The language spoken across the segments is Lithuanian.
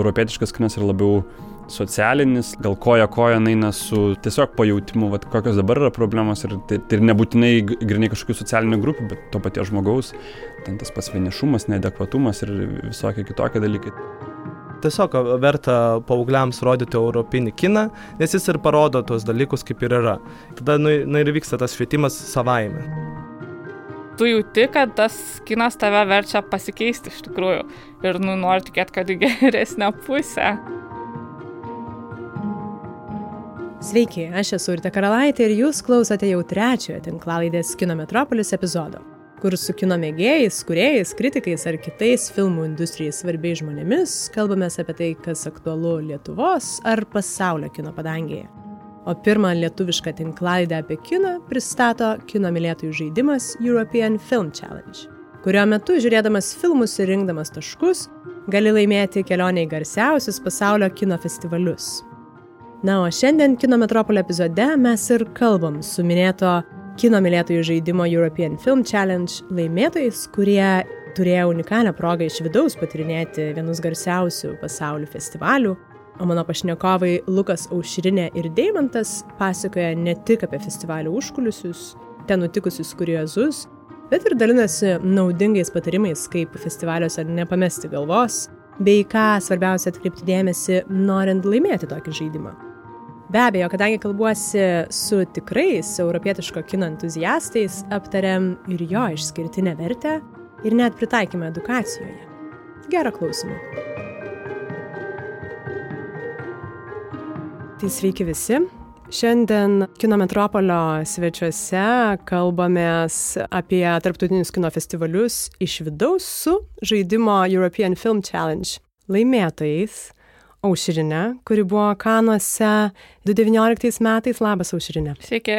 europietiškas kinas yra labiau socialinis, gal koja koja eina su tiesiog pajautimu, vat, kokios dabar yra problemos ir tai, tai nebūtinai grinai kažkokių socialinių grupių, bet to paties žmogaus, ten tas pats vienišumas, neadekvatumas ir visokie kitokie dalykai. Tiesiog verta paaugliams rodyti europinį kiną, nes jis ir parodo tuos dalykus, kaip ir yra. Tada nu, nu, ir vyksta tas švietimas savaime. Tu jauti, kad tas kinas tave verčia pasikeisti iš tikrųjų ir nu, nori tikėti, kad į geresnę pusę. Sveiki, aš esu Urte Karalaitė ir jūs klausote jau trečiojo tinklalaidės Kino Metropolis epizodo, kur su kino mėgėjais, kuriejais, kritikais ar kitais filmų industrijai svarbiais žmonėmis kalbamės apie tai, kas aktualu Lietuvos ar pasaulio kino padangėje. O pirmą lietuvišką tinklalaidę apie kiną pristato kino mylėtojų žaidimas European Film Challenge, kurio metu žiūrėdamas filmus ir rinkdamas taškus gali laimėti kelionę į garsiausius pasaulio kino festivalius Na, o šiandien Kino Metropolio epizode mes ir kalbam su minėto kino mylėtojų žaidimo European Film Challenge laimėtojais, kurie turėjo unikalią progą iš vidaus patirinėti vienus garsiausių pasaulio festivalių. O mano pašnekovai Lukas Aušrinė ir Deimantas pasakoja ne tik apie festivalių užkulisius, ten nutikusius kuriozus, bet ir dalinasi naudingais patarimais, kaip festivaliuose nepamesti galvos, bei ką svarbiausia atkreipti dėmesį, norint laimėti tokį žaidimą. Be abejo, kadangi kalbuosi su tikrais europietiško kino entuziastais, aptariam ir jo išskirtinę vertę ir net pritaikymą edukacijoje. Gerą klausimą. Tai sveiki visi. Šiandien Kino Metropolio svečiuose kalbamės apie tarptautinius kino festivalius iš vidaus su žaidimo European Film Challenge laimėtojais Aušrinę, kuri buvo Kanuose 2019 metais. Labas, Aušrinė. Sveiki.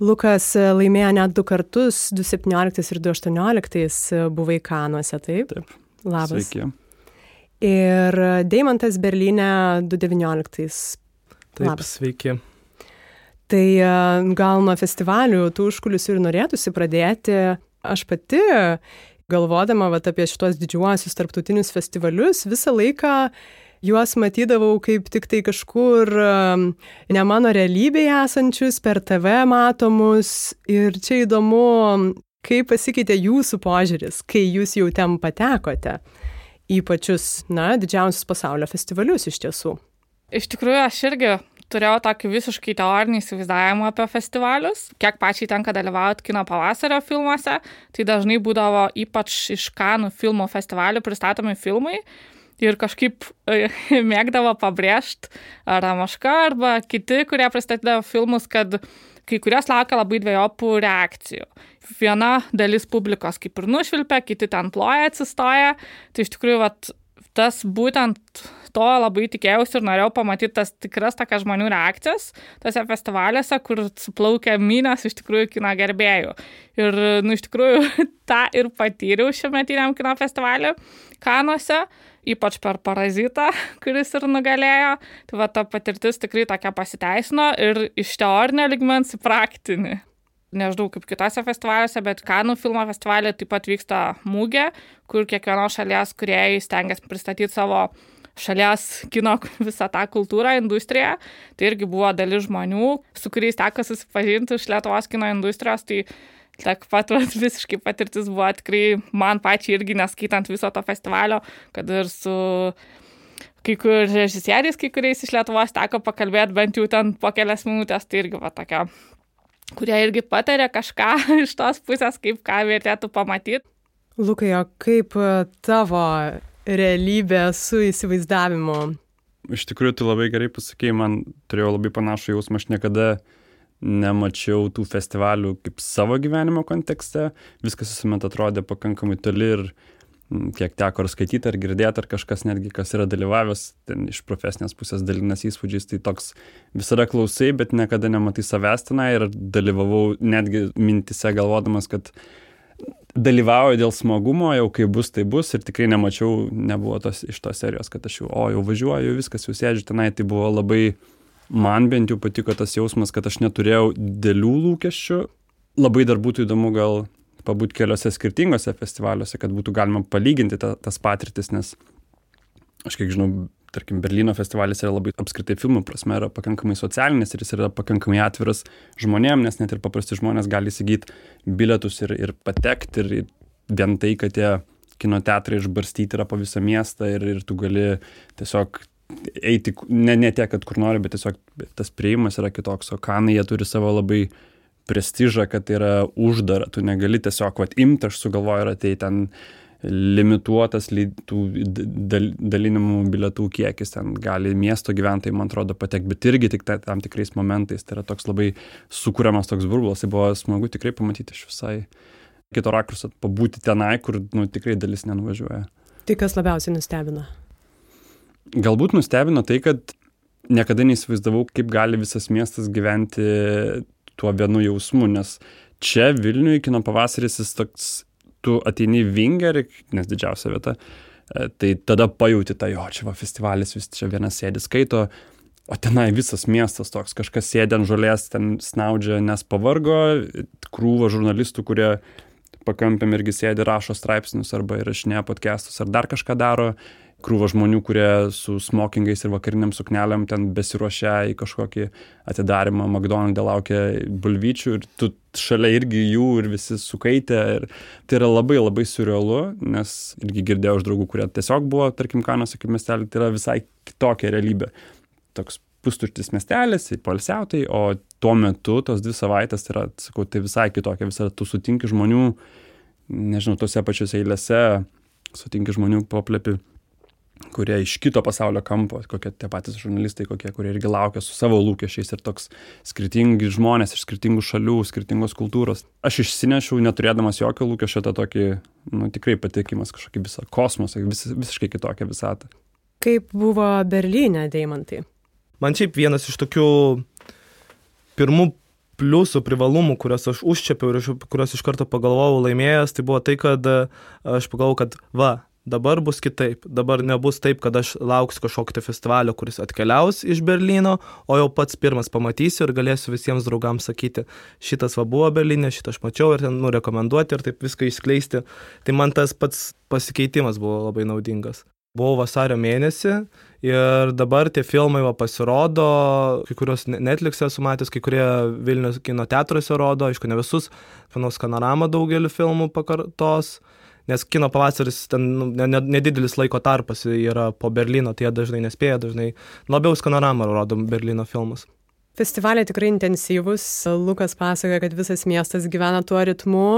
Lukas laimėjo net du kartus, 2017 ir 2018 buvai Kanuose, taip? Taip. Labas. Sveiki. Ir Deimantas Berlyne 2019. Taip, Labas. sveiki. Tai gal nuo festivalių tų užkulisių ir norėtųsi pradėti. Aš pati, galvodama vat, apie šitos didžiuosius tarptautinius festivalius, visą laiką juos matydavau kaip tik tai kažkur ne mano realybėje esančius, per TV matomus. Ir čia įdomu, kaip pasikeitė jūsų požiūris, kai jūs jau ten patekote į pačius, na, didžiausius pasaulio festivalius iš tiesų. Iš tikrųjų, aš irgi turėjau tokį visiškai teorinį įsivaizdavimą apie festivalius. Kiek pačiai tenka dalyvauti kino pavasario filmuose, tai dažnai būdavo ypač iš Kanų filmų festivalių pristatomi filmai, ir kažkaip e, mėgdavo pabrėžti Ramaška arba kiti, kurie pristatydavo filmus, kad kai kurios laukia labai dviejopų reakcijų. Viena dalis publikos kaip ir nušvilpia, kiti ten ploja atsistoja. Tai iš tikrųjų, vat, tas būtent to labai tikėjausi ir norėjau pamatyti tas tikras tokias žmonių reakcijas tose festivaliuose, kur suplaukia minės iš tikrųjų kino gerbėjų. Ir, nu, iš tikrųjų, tą ir patyriau šiame metiniam kino festivaliu Kanuose ypač per parazitą, kuris ir nugalėjo. Tai va ta patirtis tikrai tokia pasiteisino ir iš teorinio ligmens į praktinį. Nežinau, kaip kitose festivaliuose, bet Kanų filmo festivalė taip pat vyksta mūgė, kur kiekvienos šalies kuriejai stengiasi pristatyti savo šalies kino visą tą kultūrą, industriją. Tai irgi buvo dalis žmonių, su kuriais teko susipažinti iš Lietuvos kino industrijos. Tai Tiek pat vat, visiškai patirtis buvo tikrai man pačiai irgi neskaitant viso to festivalio, kad ir su kai kur režisieriais, kai kuriais iš Lietuvos teko pakalbėti bent jau ten po kelias minutės, tai irgi va tokia, kurie irgi patarė kažką iš tos pusės, kaip ką vertėtų pamatyti. Lukai, o kaip tavo realybė su įsivaizdavimu? Iš tikrųjų, tu labai gerai pasakėjai, man turėjau labai panašų jausmą, aš niekada nemačiau tų festivalių kaip savo gyvenimo kontekste, viskas visuomet atrodė pakankamai toli ir mm, kiek teko ar skaityti, ar girdėti, ar kažkas netgi, kas yra dalyvavęs, ten iš profesinės pusės dalinas įspūdžiais, tai toks visada klausai, bet niekada nematai savęs tenai ir dalyvavau netgi mintise galvodamas, kad dalyvauju dėl smagumo, jau kai bus, tai bus ir tikrai nemačiau, nebuvo tos iš tos serijos, kad aš jau, o jau važiuoju, viskas jau sėdžiu tenai, tai buvo labai man bent jau patiko tas jausmas, kad aš neturėjau dėlių lūkesčių. Labai dar būtų įdomu gal pabūti keliose skirtingose festivaliuose, kad būtų galima palyginti ta, tas patirtis, nes aš kiek žinau, tarkim, Berlyno festivalis yra labai apskritai filmų prasme, yra pakankamai socialinis ir jis yra pakankamai atviras žmonėm, nes net ir paprasti žmonės gali įsigyti bilietus ir, ir patekti ir, vien tai, kad tie kino teatrai išbarstyti yra po visą miestą ir, ir tu gali tiesiog eiti, ne, ne tiek, kad kur nori, bet tiesiog tas prieimas yra kitoks, o kanai jie turi savo labai prestižą, kad tai yra uždara, tu negali tiesiog, vad, imti, aš sugalvoju, ir atei ten limituotas tų dal, dalinimų bilietų kiekis, ten gali miesto gyventojai, man atrodo, patekti, bet irgi tik ta, tam tikrais momentais, tai yra toks labai sukūriamas toks burbulas, tai buvo smagu tikrai pamatyti iš visai kito rakurso, pabūti tenai, kur nu, tikrai dalis nenuvažiuoja. Tai kas labiausiai nustebino? Galbūt nustebino tai, kad niekada neįsivaizdavau, kaip gali visas miestas gyventi tuo vienu jausmu, nes čia Vilniuje kino pavasaris jis toks tu ateini Vingerį, nes didžiausia vieta, e, tai tada pajauti tą, jo, čia va festivalis, vis čia vienas sėdi skaito, o tenai visas miestas toks, kažkas sėdi ant žolės, ten snaudžia, nes pavargo, krūva žurnalistų, kurie pakampėm irgi sėdi, rašo straipsnius arba įrašinėja podcastus ar dar kažką daro krūva žmonių, kurie su smokingais ir vakariniam sukneliam ten besiruošia į kažkokį atidarimą, McDonald's laukia bulvyčių ir tu šalia irgi jų ir visi sukaitę. Ir tai yra labai labai surrealu, nes irgi girdėjau iš draugų, kurie tiesiog buvo, tarkim, Kanuose kaip miestelį, tai yra visai kitokia realybė. Toks pustuštis miestelis, palsiautai, o tuo metu tos dvi savaitės tai yra, sakau, tai visai kitokia, visada tu sutinki žmonių, nežinau, tose pačiose eilėse, sutinki žmonių paplepi kurie iš kito pasaulio kampo, kokie tie patys žurnalistai, kokie, kurie irgi laukia su savo lūkesčiais ir toks skirtingi žmonės iš skirtingų šalių, skirtingos kultūros. Aš išsinešiau, neturėdamas jokio lūkesčio, tą tokį, nu, tikrai patikimas kažkokį visą kosmosą, vis, visiškai kitokią visatą. Kaip buvo Berlyne, Deimantai? Man šiaip vienas iš tokių pirmų pliusų, privalumų, kuriuos aš užčiapiau ir kuriuos iš karto pagalvojau laimėjęs, tai buvo tai, kad aš pagalvojau, kad va, dabar bus kitaip. Dabar nebus taip kad aš lauksiu kažkokio tai festivalio kuris atkeliaus iš berlyno o jau pats pirmas pamatysiu ir galėsiu visiems draugams sakyti šitas va buvo berlyne šitą aš mačiau ir ten nu rekomenduoti ir taip viską išskleisti. Tai man tas pats pasikeitimas buvo labai naudingas. Buvau vasario mėnesį ir dabar tie filmai va pasirodo kai kuriuos netflikse esu matęs kai kurie vilniaus kino teatruose rodo aišku ne visus manau skanorama daugelį filmų pakartos nes kino pavasaris ten nu, nedidelis laiko tarpas yra po Berlyno, tai jie dažnai nespėja, dažnai labiau skanoramą rodom Berlyno filmus. Festivaliai tikrai intensyvus, Lukas pasakoja, kad visas miestas gyvena tuo ritmu.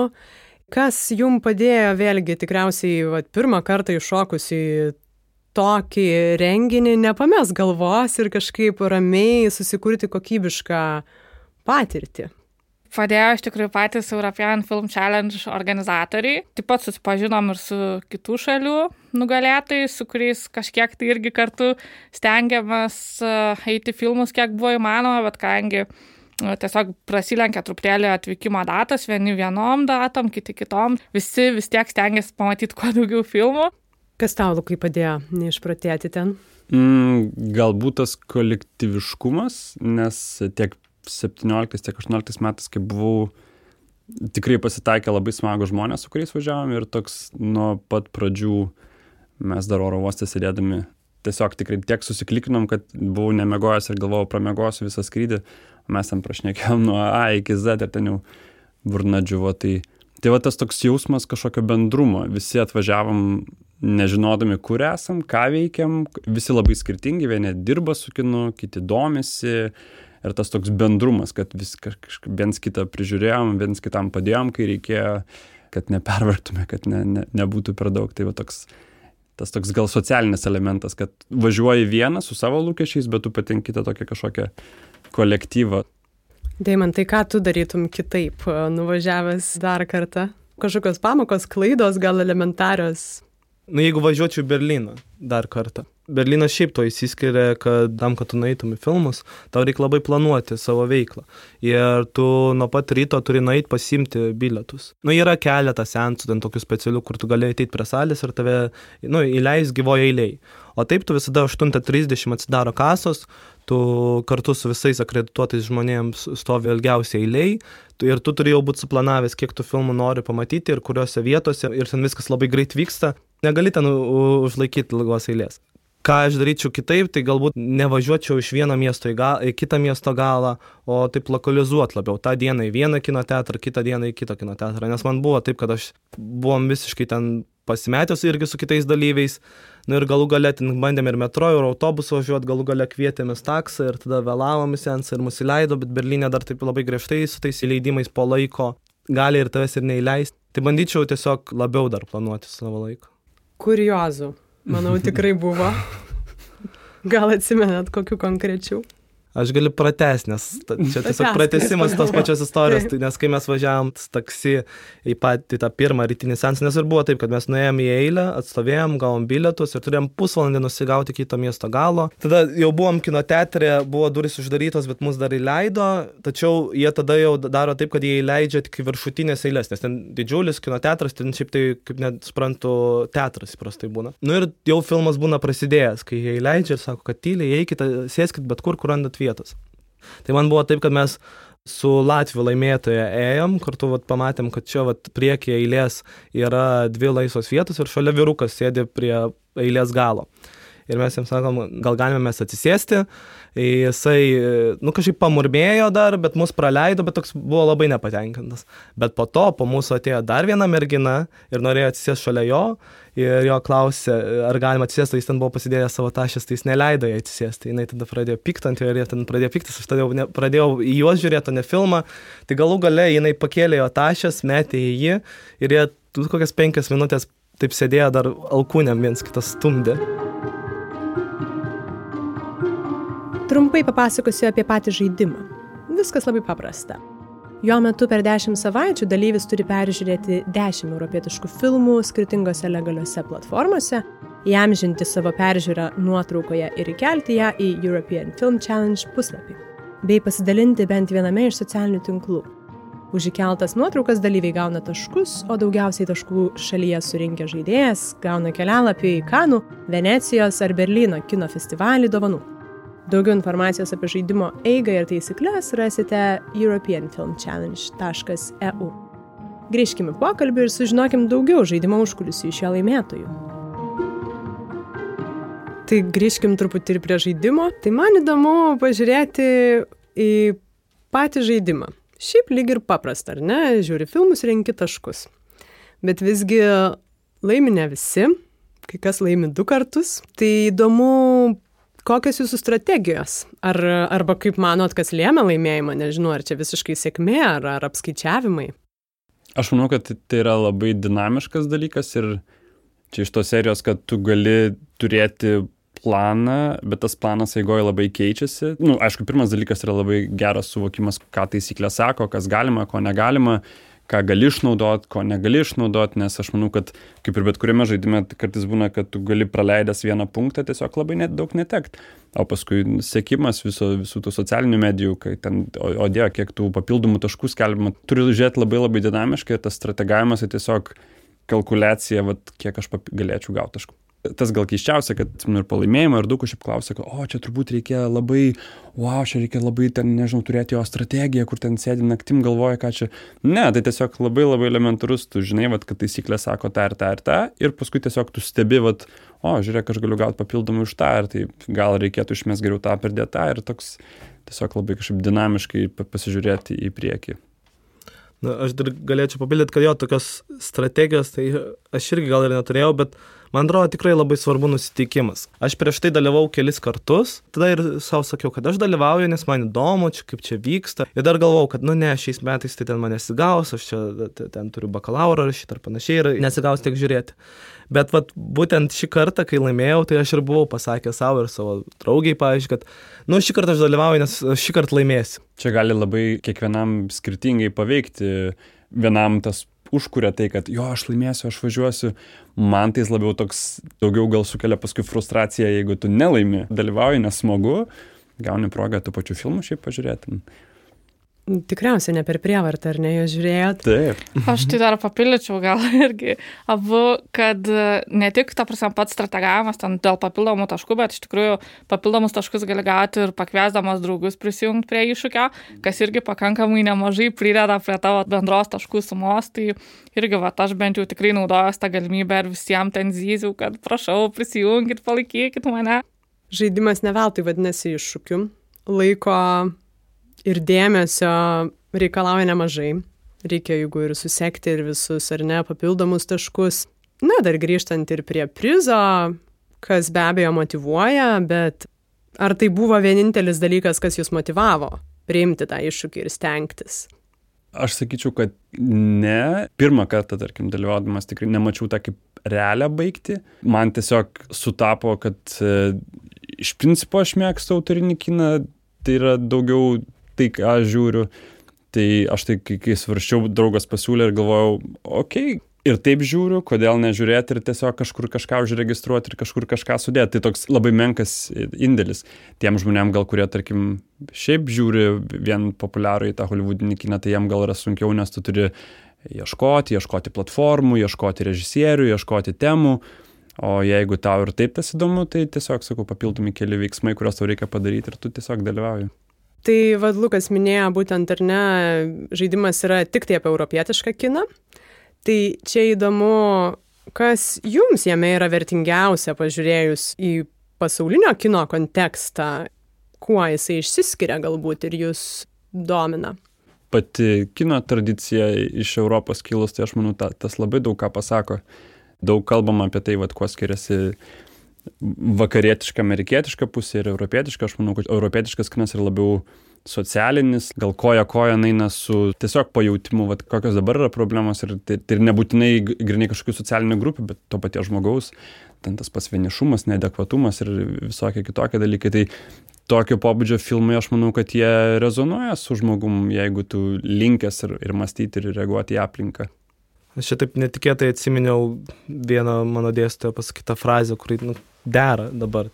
Kas jum padėjo vėlgi tikriausiai vat, pirmą kartą iššokus į tokį renginį nepames galvos ir kažkaip ramiai susikurti kokybišką patirtį? Padėjo iš tikrųjų patys European Film Challenge organizatoriai. Taip pat susipažinom ir su kitų šalių nugalėtojais, su kuriais kažkiek tai irgi kartu stengiamės e, eiti filmus, kiek buvo įmanoma, bet kadangi e, tiesiog prasilenkia truputėlį atvykimo datas, vieni vienom datom, kiti kitom, visi vis tiek stengiasi pamatyti kuo daugiau filmų. Kas tau, Lukai, padėjo neišpratėti ten? Mm, galbūt tas kolektyviškumas, nes tiek 17, tiek 18 metais, kai buvau, tikrai pasitaikė labai smagų žmonės, su kuriais važiavom ir toks nuo pat pradžių mes dar oro uostą sėdėdami tiesiog tikrai tiek susiklikinom, kad buvau nemegojęs ir galvojau, pramegosiu visą skrydį, mes ten prašnekėjom nuo A iki Z ir ten jau burna džiuvo. Tai, tai va tas toks jausmas kažkokio bendrumo, visi atvažiavom nežinodami, kur esam, ką veikiam, visi labai skirtingi, vieni dirba su kinu, kiti domisi, ir tas toks bendrumas, kad vis kažkaip viens kitą prižiūrėjom, viens kitam padėjom, kai reikėjo, kad nepervartume, kad ne, ne, nebūtų per daug. Tai va toks, tas toks gal socialinis elementas, kad važiuoji vieną su savo lūkesčiais, bet tu patenki tą tokią kažkokią kolektyvą. Deimantai, ką tu darytum kitaip, nuvažiavęs dar kartą? Kažkokios pamokos, klaidos, gal elementarios? Nu, jeigu važiuočiau į Berliną dar kartą, Berlynas šiaip to įsiskiria, kad tam, kad tu nueitum į filmus, tau reikia labai planuoti savo veiklą. Ir tu nuo pat ryto turi nueiti pasimti bilietus. Nu, yra keletas sensų, ten tokių specialių, kur tu gali ateiti prie salės ir tave, nu, įleis gyvoje eiliai. O taip tu visada 8.30 atsidaro kasos, tu kartu su visais akredituotais žmonėms stovi ilgiausiai eiliai ir tu turi jau būti suplanavęs, kiek tų filmų nori pamatyti ir kuriuose vietose ir ten viskas labai greit vyksta. Negali ten užlaikyti ilgos eilės ką aš daryčiau kitaip, tai galbūt nevažiuočiau iš vieno miesto į, gal, į kitą miesto galą, o taip lokalizuot labiau. Ta diena į vieną kino teatrą, kitą dieną į kitą kino teatrą. Nes man buvo taip, kad aš buvom visiškai ten pasimetęs irgi su kitais dalyviais. Na ir galų galę ten bandėm ir metro, ir autobusu važiuoti, galų galę kvietėmės taksą ir tada vėlavom į sensą ir mus įleido, bet Berlyne dar taip labai griežtai su tais įleidimais po laiko gali ir tavęs ir neįleisti. Tai bandyčiau tiesiog labiau dar planuoti savo laiką. Kuriozų, manau, tikrai buvo. Gal atsimenat kokiu konkrečiu? Aš galiu pratęsti, nes čia tiesiog pratesimas tos pačios istorijos, tai nes kai mes važiavom taksi į patį tą pirmą rytinį sensą, nes ir buvo taip, kad mes nuėjom į eilę, atstovėjom, gavom bilietus ir turėjom pusvalandį nusigauti kito miesto galo. Tada jau buvom kino teatre, buvo durys uždarytos, bet mus dar įleido, tačiau jie tada jau daro taip, kad jie įleidžia tik viršutinės eilės, nes ten didžiulis kino teatras, ten šiaip tai, kaip net suprantu, teatras įprastai būna. Nu ir jau filmas būna prasidėjęs, kai jie įleidžia ir sako, kad tyliai, eikite, sėskit bet kur, kur randat vietą vietos. Tai man buvo taip, kad mes su Latvijų laimėtoje ėjom, kartu vat, pamatėm, kad čia vat, priekyje eilės yra dvi laisvos vietos ir šalia vyrukas sėdi prie eilės galo. Ir mes jiems sakom, gal galime mes atsisėsti, Jisai, nu, kažkaip pamurmėjo dar, bet mus praleido, bet toks buvo labai nepatenkintas. Bet po to, po mūsų atėjo dar viena mergina ir norėjo atsisėsti šalia jo. Ir jo klausė, ar galima atsisėsti, jis ten buvo pasidėjęs savo tašės, tai jis neleido jai atsisėsti. Jis tada pradėjo piktant ir jie ten pradėjo piktas, aš tada ne, pradėjau į juos žiūrėti, o ne filmą. Tai galų gale jinai pakėlė jo tašės, metė į jį ir jie kokias penkias minutės taip sėdėjo dar alkūnėm viens kitas stumdė. Trumpai papasakosiu apie patį žaidimą. Viskas labai paprasta. Jo metu per 10 savaičių dalyvis turi peržiūrėti 10 europietiškų filmų skirtingose legaliuose platformose, įamžinti savo peržiūrą nuotraukoje ir įkelti ją į European Film Challenge puslapį, bei pasidalinti bent viename iš socialinių tinklų. Už įkeltas nuotraukas dalyviai gauna taškus, o daugiausiai taškų šalyje surinkę žaidėjas gauna kelialapį į Kanų, Venecijos ar Berlyno kino festivalį dovanų. Daugiau informacijos apie žaidimo eigą ir taisyklės rasite europeanfilmchallenge.eu. Grįžkime pokalbį ir sužinokim daugiau žaidimo užkulisių iš jo laimėtojų. Tai grįžkim truputį ir prie žaidimo. Tai man įdomu pažiūrėti į patį žaidimą. Šiaip lyg ir paprasta, ar ne? Žiūri filmus, renki taškus. Bet visgi laimi ne visi, kai kas laimi du kartus. Tai įdomu kokios jūsų strategijos? Ar, arba kaip manot, kas lėmė laimėjimą, nežinau, ar čia visiškai sėkmė, ar, ar apskaičiavimai? Aš manau, kad tai yra labai dinamiškas dalykas ir čia iš tos serijos, kad tu gali turėti planą, bet tas planas eigoje labai keičiasi. Na, nu, aišku, pirmas dalykas yra labai geras suvokimas, ką taisyklė sako, kas galima, ko negalima ką gali išnaudot, ko negali išnaudot, nes aš manau, kad kaip ir bet kuriame žaidime, tai kartais būna, kad tu gali praleidęs vieną punktą tiesiog labai net daug netekt. O paskui sėkimas viso, visų tų socialinių medijų, kai ten, o, o dėjo, kiek tų papildomų taškų skelbima, turi žiūrėti labai labai dinamiškai ir tas strategavimas tai tiesiog kalkuliacija, vat, kiek aš galėčiau gauti taškų tas gal keiščiausia, kad ir palaimėjimą, ir daug kažkaip klausia, kad, o čia turbūt reikia labai, wow, čia reikia labai ten, nežinau, turėti jo strategiją, kur ten sėdi naktim galvoja, ką čia. Ne, tai tiesiog labai labai elementarus, tu žinai, vat, kad taisyklė sako tą ir tą ir tą, ir paskui tiesiog tu stebi, vat, o, žiūrėk, aš galiu gauti papildomai už tą, ir tai gal reikėtų išmės geriau tą pridėti tą, ir toks tiesiog labai kažkaip dinamiškai pasižiūrėti į priekį. Na, aš dar galėčiau papildyti, kad jo tokios strategijos, tai aš irgi gal ir neturėjau, bet uh, Man atrodo tikrai labai svarbu nusiteikimas. Aš prieš tai dalyvau kelis kartus, tada ir savo sakiau, kad aš dalyvauju, nes man įdomu, čia, kaip čia vyksta. Ir dar galvau, kad, nu ne, šiais metais tai ten man nesigaus, aš čia ten turiu bakalauro rašyti ar panašiai ir nesigaus tiek žiūrėti. Bet vat, būtent šį kartą, kai laimėjau, tai aš ir buvau pasakęs savo ir savo draugiai, pavyzdžiui, kad, nu, šį kartą aš dalyvauju, nes šį kartą laimėsiu. Čia gali labai kiekvienam skirtingai paveikti. Vienam tas užkuria tai, kad jo, aš laimėsiu, aš važiuosiu. Man tai labiau toks, daugiau gal sukelia paskui frustraciją, jeigu tu nelaimi, dalyvauji, nesmagu, gauni progą tų pačių filmų šiaip pažiūrėti. Tikriausiai ne per prievartą, ar ne, jūs žiūrėjot? Taip. Aš tai dar papildyčiau gal irgi abu, kad e, ne tik, ta prasme, pats strategavimas ten dėl papildomų taškų, bet iš tikrųjų papildomus taškus gali gauti ir pakviesdamas draugus prisijungti prie iššūkio, kas irgi pakankamai nemažai prideda prie tavo bendros taškų sumos. Tai irgi, va, aš bent jau tikrai naudoju tą galimybę ir visiems ten zyziu, kad prašau, prisijungit, palaikykit mane. Žaidimas neveltui vadinasi iššūkiu. Laiko ir dėmesio reikalauja nemažai. Reikia, jeigu ir susekti ir visus ar ne papildomus taškus. Na, dar grįžtant ir prie prizo, kas be abejo motivuoja, bet ar tai buvo vienintelis dalykas, kas jūs motivavo priimti tą iššūkį ir stengtis? Aš sakyčiau, kad ne. Pirmą kartą, tarkim, dalyvaudamas tikrai nemačiau tą kaip realią baigti. Man tiesiog sutapo, kad e, iš principo aš mėgstu autorinį kiną, tai yra daugiau tai, ką aš žiūriu. Tai aš tai, kai, kai svarščiau, draugas pasiūlė ir galvojau, okei, okay, ir taip žiūriu, kodėl nežiūrėti ir tiesiog kažkur kažką užregistruoti ir kažkur kažką sudėti. Tai toks labai menkas indėlis tiem žmonėm, gal kurie, tarkim, šiaip žiūri vien populiarų į tą holivudinį kiną, tai jiem gal yra sunkiau, nes tu turi ieškoti, ieškoti platformų, ieškoti režisierių, ieškoti temų. O jeigu tau ir taip tas įdomu, tai tiesiog, sakau, papildomi keli veiksmai, kuriuos tau reikia padaryti ir tu tiesiog dalyvauji. Tai vad Lukas minėjo būtent, ar ne, žaidimas yra tik tai apie europietišką kiną. Tai čia įdomu, kas jums jame yra vertingiausia pažiūrėjus į pasaulinio kino kontekstą, kuo jisai išsiskiria galbūt ir jūs domina. Pati kino tradicija iš Europos kilus, tai aš manau, ta, tas labai daug ką pasako. Daug kalbama apie tai, vat, kuo skiriasi vakarietiška, amerikietiška pusė ir europietiška. Aš manau, kad europietiškas kinas yra labiau socialinis, gal koja koja eina su tiesiog pajautimu, vat, kokios dabar yra problemos ir tai, tai nebūtinai grinai kažkokių socialinių grupių, bet to paties žmogaus, ten tas pats vienišumas, neadekvatumas ir visokie kitokie dalykai. Tai tokio pobūdžio filmai, aš manau, kad jie rezonuoja su žmogum, jeigu tu linkęs ir, ir mąstyti ir reaguoti į aplinką. Aš čia taip netikėtai atsiminiau vieną mano dėstytojo pasakytą frazę, kuri nu, dera dabar.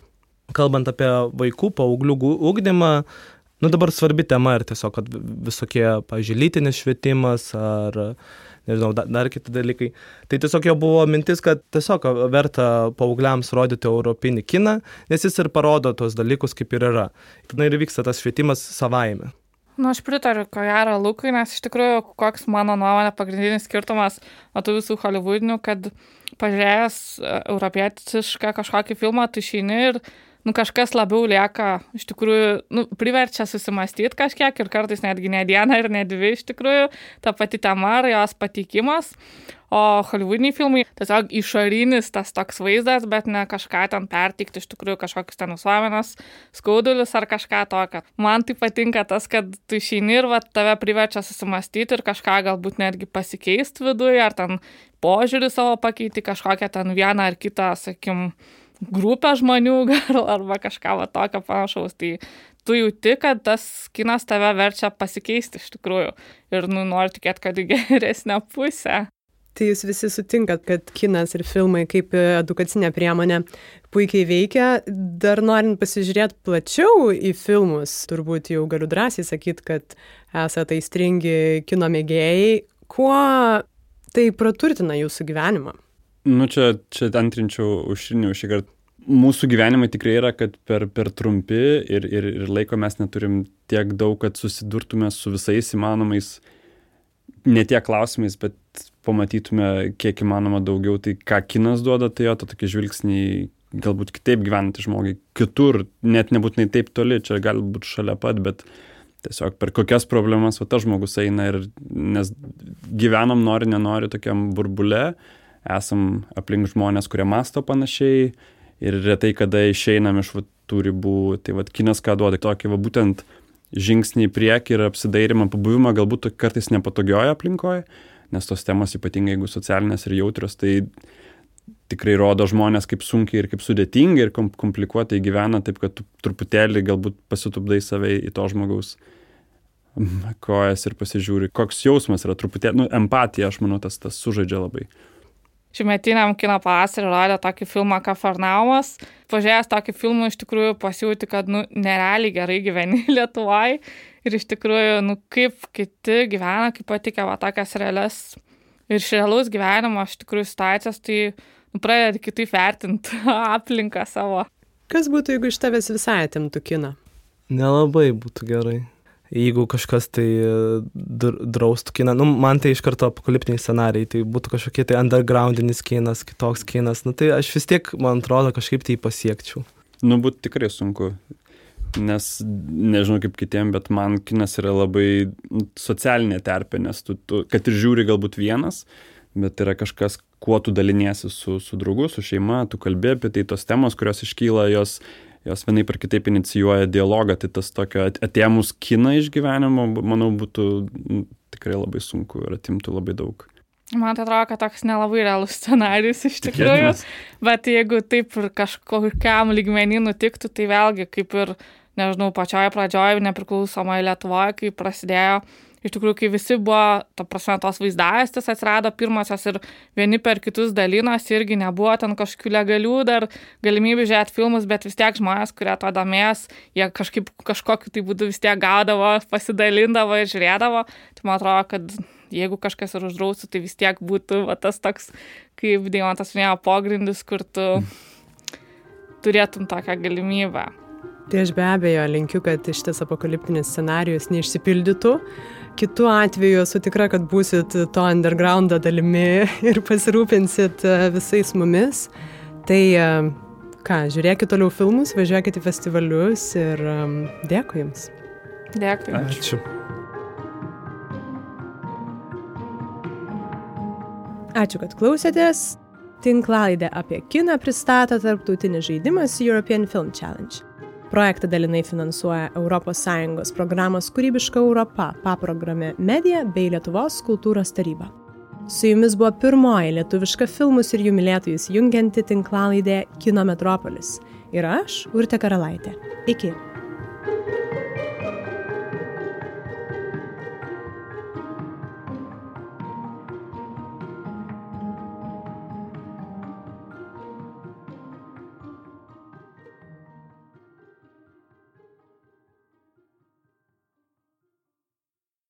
Kalbant apie vaikų, paauglių ūkdymą, nu dabar svarbi tema ir tiesiog, kad visokie, pavyzdžiui, lytinis švietimas ar, nežinau, dar, kiti dalykai. Tai tiesiog jo buvo mintis, kad tiesiog verta paaugliams rodyti europinį kiną, nes jis ir parodo tos dalykus, kaip ir yra. Tada ir vyksta tas švietimas savaime. Na, nu, aš pritariu, ko gero, Lukui, nes iš tikrųjų, koks mano nuomonė pagrindinis skirtumas nuo tų visų holivudinių, kad pažiūrėjęs e, europietišką kažkokį filmą, tu išeini ir nu, kažkas labiau lieka, iš tikrųjų, nu, priverčia susimastyti kažkiek ir kartais netgi ne dieną ir ne dvi iš tikrųjų, ta pati tema ar jos patikimas. O holivudiniai filmai tiesiog išorinis tas toks vaizdas, bet ne kažką ten pertikti, iš tikrųjų kažkokius ten visuomenės skaudulius ar kažką tokio. Man tai patinka tas, kad tu išeini ir va, tave priverčia susimastyti ir kažką galbūt netgi pasikeisti viduje, ar ten požiūrį savo pakeiti kažkokią ten vieną ar kitą, sakim, grupę žmonių gal, arba kažką va tokio panašaus. Tai tu jauti, kad tas kinas tave verčia pasikeisti iš tikrųjų ir nu, nori tikėti, kad į geresnę pusę. Tai jūs visi sutinkat, kad kinas ir filmai kaip edukacinė priemonė puikiai veikia. Dar norint pasižiūrėti plačiau į filmus, turbūt jau galiu drąsiai sakyti, kad esate aistringi kino mėgėjai. Kuo tai praturtina jūsų gyvenimą? Nu, čia, čia antrinčiau užšiniu šį kartą. Mūsų gyvenimai tikrai yra, kad per, per trumpi ir, ir, ir laiko mes neturim tiek daug, kad susidurtume su visais įmanomais, ne tiek klausimais, bet pamatytume kiek įmanoma daugiau. Tai ką kinas duoda, tai jo, to tokį žvilgsnį galbūt kitaip gyventi žmogui, kitur, net nebūtinai taip toli, čia galbūt šalia pat, bet tiesiog per kokias problemas va tas žmogus eina ir nes gyvenam nori, nenori tokiam burbule esam aplink žmonės, kurie masto panašiai ir retai kada išeinam iš va, tų ribų. Tai vad kinas ką duoda, tokį va būtent žingsnį į priekį ir apsidairimą, pabuvimą galbūt kartais nepatogioje aplinkoje, nes tos temos ypatingai jeigu socialinės ir jautrios, tai tikrai rodo žmonės, kaip sunkiai ir kaip sudėtingai ir komplikuotai gyvena, taip kad tu truputėlį galbūt pasitupdai save į to žmogaus kojas ir pasižiūri, koks jausmas yra truputėlį, nu, empatija, aš manau, tas, tas sužaidžia labai. Šiuometiniam kino pavasarį rodė tokį filmą Kafarnaumas. Pažiūrėjęs tokį filmą, iš tikrųjų pasijūti, kad, nu, nerealiai gerai gyveni Lietuvoje. Ir iš tikrųjų, nu, kaip kiti gyvena, kaip patikė va tokias realias ir iš realaus gyvenimo, iš tikrųjų, situacijas, tai nu, pradedi kitaip vertinti aplinką savo. Kas būtų, jeigu iš tavęs visai atimtų kiną? Nelabai būtų gerai jeigu kažkas tai e, draustų kiną, nu, man tai iš karto apokaliptiniai scenarijai, tai būtų kažkokie tai undergroundinis kinas, kitoks kinas, nu, tai aš vis tiek, man atrodo, kažkaip tai pasiekčiau. Nu, būtų tikrai sunku, nes nežinau kaip kitiem, bet man kinas yra labai socialinė terpė, nes tu, tu kad ir žiūri galbūt vienas, bet yra kažkas, kuo tu daliniesi su, su draugu, su šeima, tu kalbė apie tai, tos temos, kurios iškyla, jos jos vienaip ar kitaip inicijuoja dialogą, tai tas tokio atėmus kiną iš gyvenimo, manau, būtų tikrai labai sunku ir atimtų labai daug. Man tai atrodo, kad toks nelabai realus scenarius iš tikrųjų, bet jeigu taip ir kažkokiam lygmenį nutiktų, tai vėlgi kaip ir, nežinau, pačioje pradžioje, nepriklausomai Lietuvoje, kai prasidėjo iš tikrųjų, kai visi buvo, ta prasme, tos vaizdavestės atsirado pirmosios ir vieni per kitus dalinos irgi nebuvo ten kažkokių legalių dar galimybių žiūrėti filmus, bet vis tiek žmonės, kurie to domės, jie kažkaip kažkokiu tai būdu vis tiek gaudavo, pasidalindavo ir žiūrėdavo. Tai man atrodo, kad jeigu kažkas ir uždraustų, tai vis tiek būtų va, tas toks, kaip Deimantas minėjo, pogrindis, kur tu turėtum tokią galimybę. Tai aš be abejo linkiu, kad šitas apokaliptinis scenarius neišsipildytų, Kitu atveju esu tikra, kad būsit to undergroundo dalimi ir pasirūpinsit e, visais mumis. Tai e, ką, žiūrėkit toliau filmus, važiuokit į festivalius ir um, dėkui Jums. Dėkui. Ačiū. Ačiū, kad klausėtės. Tinklalaidė apie kiną pristato tarptautinis žaidimas European Film Challenge. Projektą dalinai finansuoja ES programos Kūrybiška Europa paprogramė Medija bei Lietuvos kultūros taryba. Su jumis buvo pirmoji lietuviška filmus ir jų mylėtojus jungianti tinklalaidė Kino Metropolis. Ir aš, Urte Karalaitė. Iki.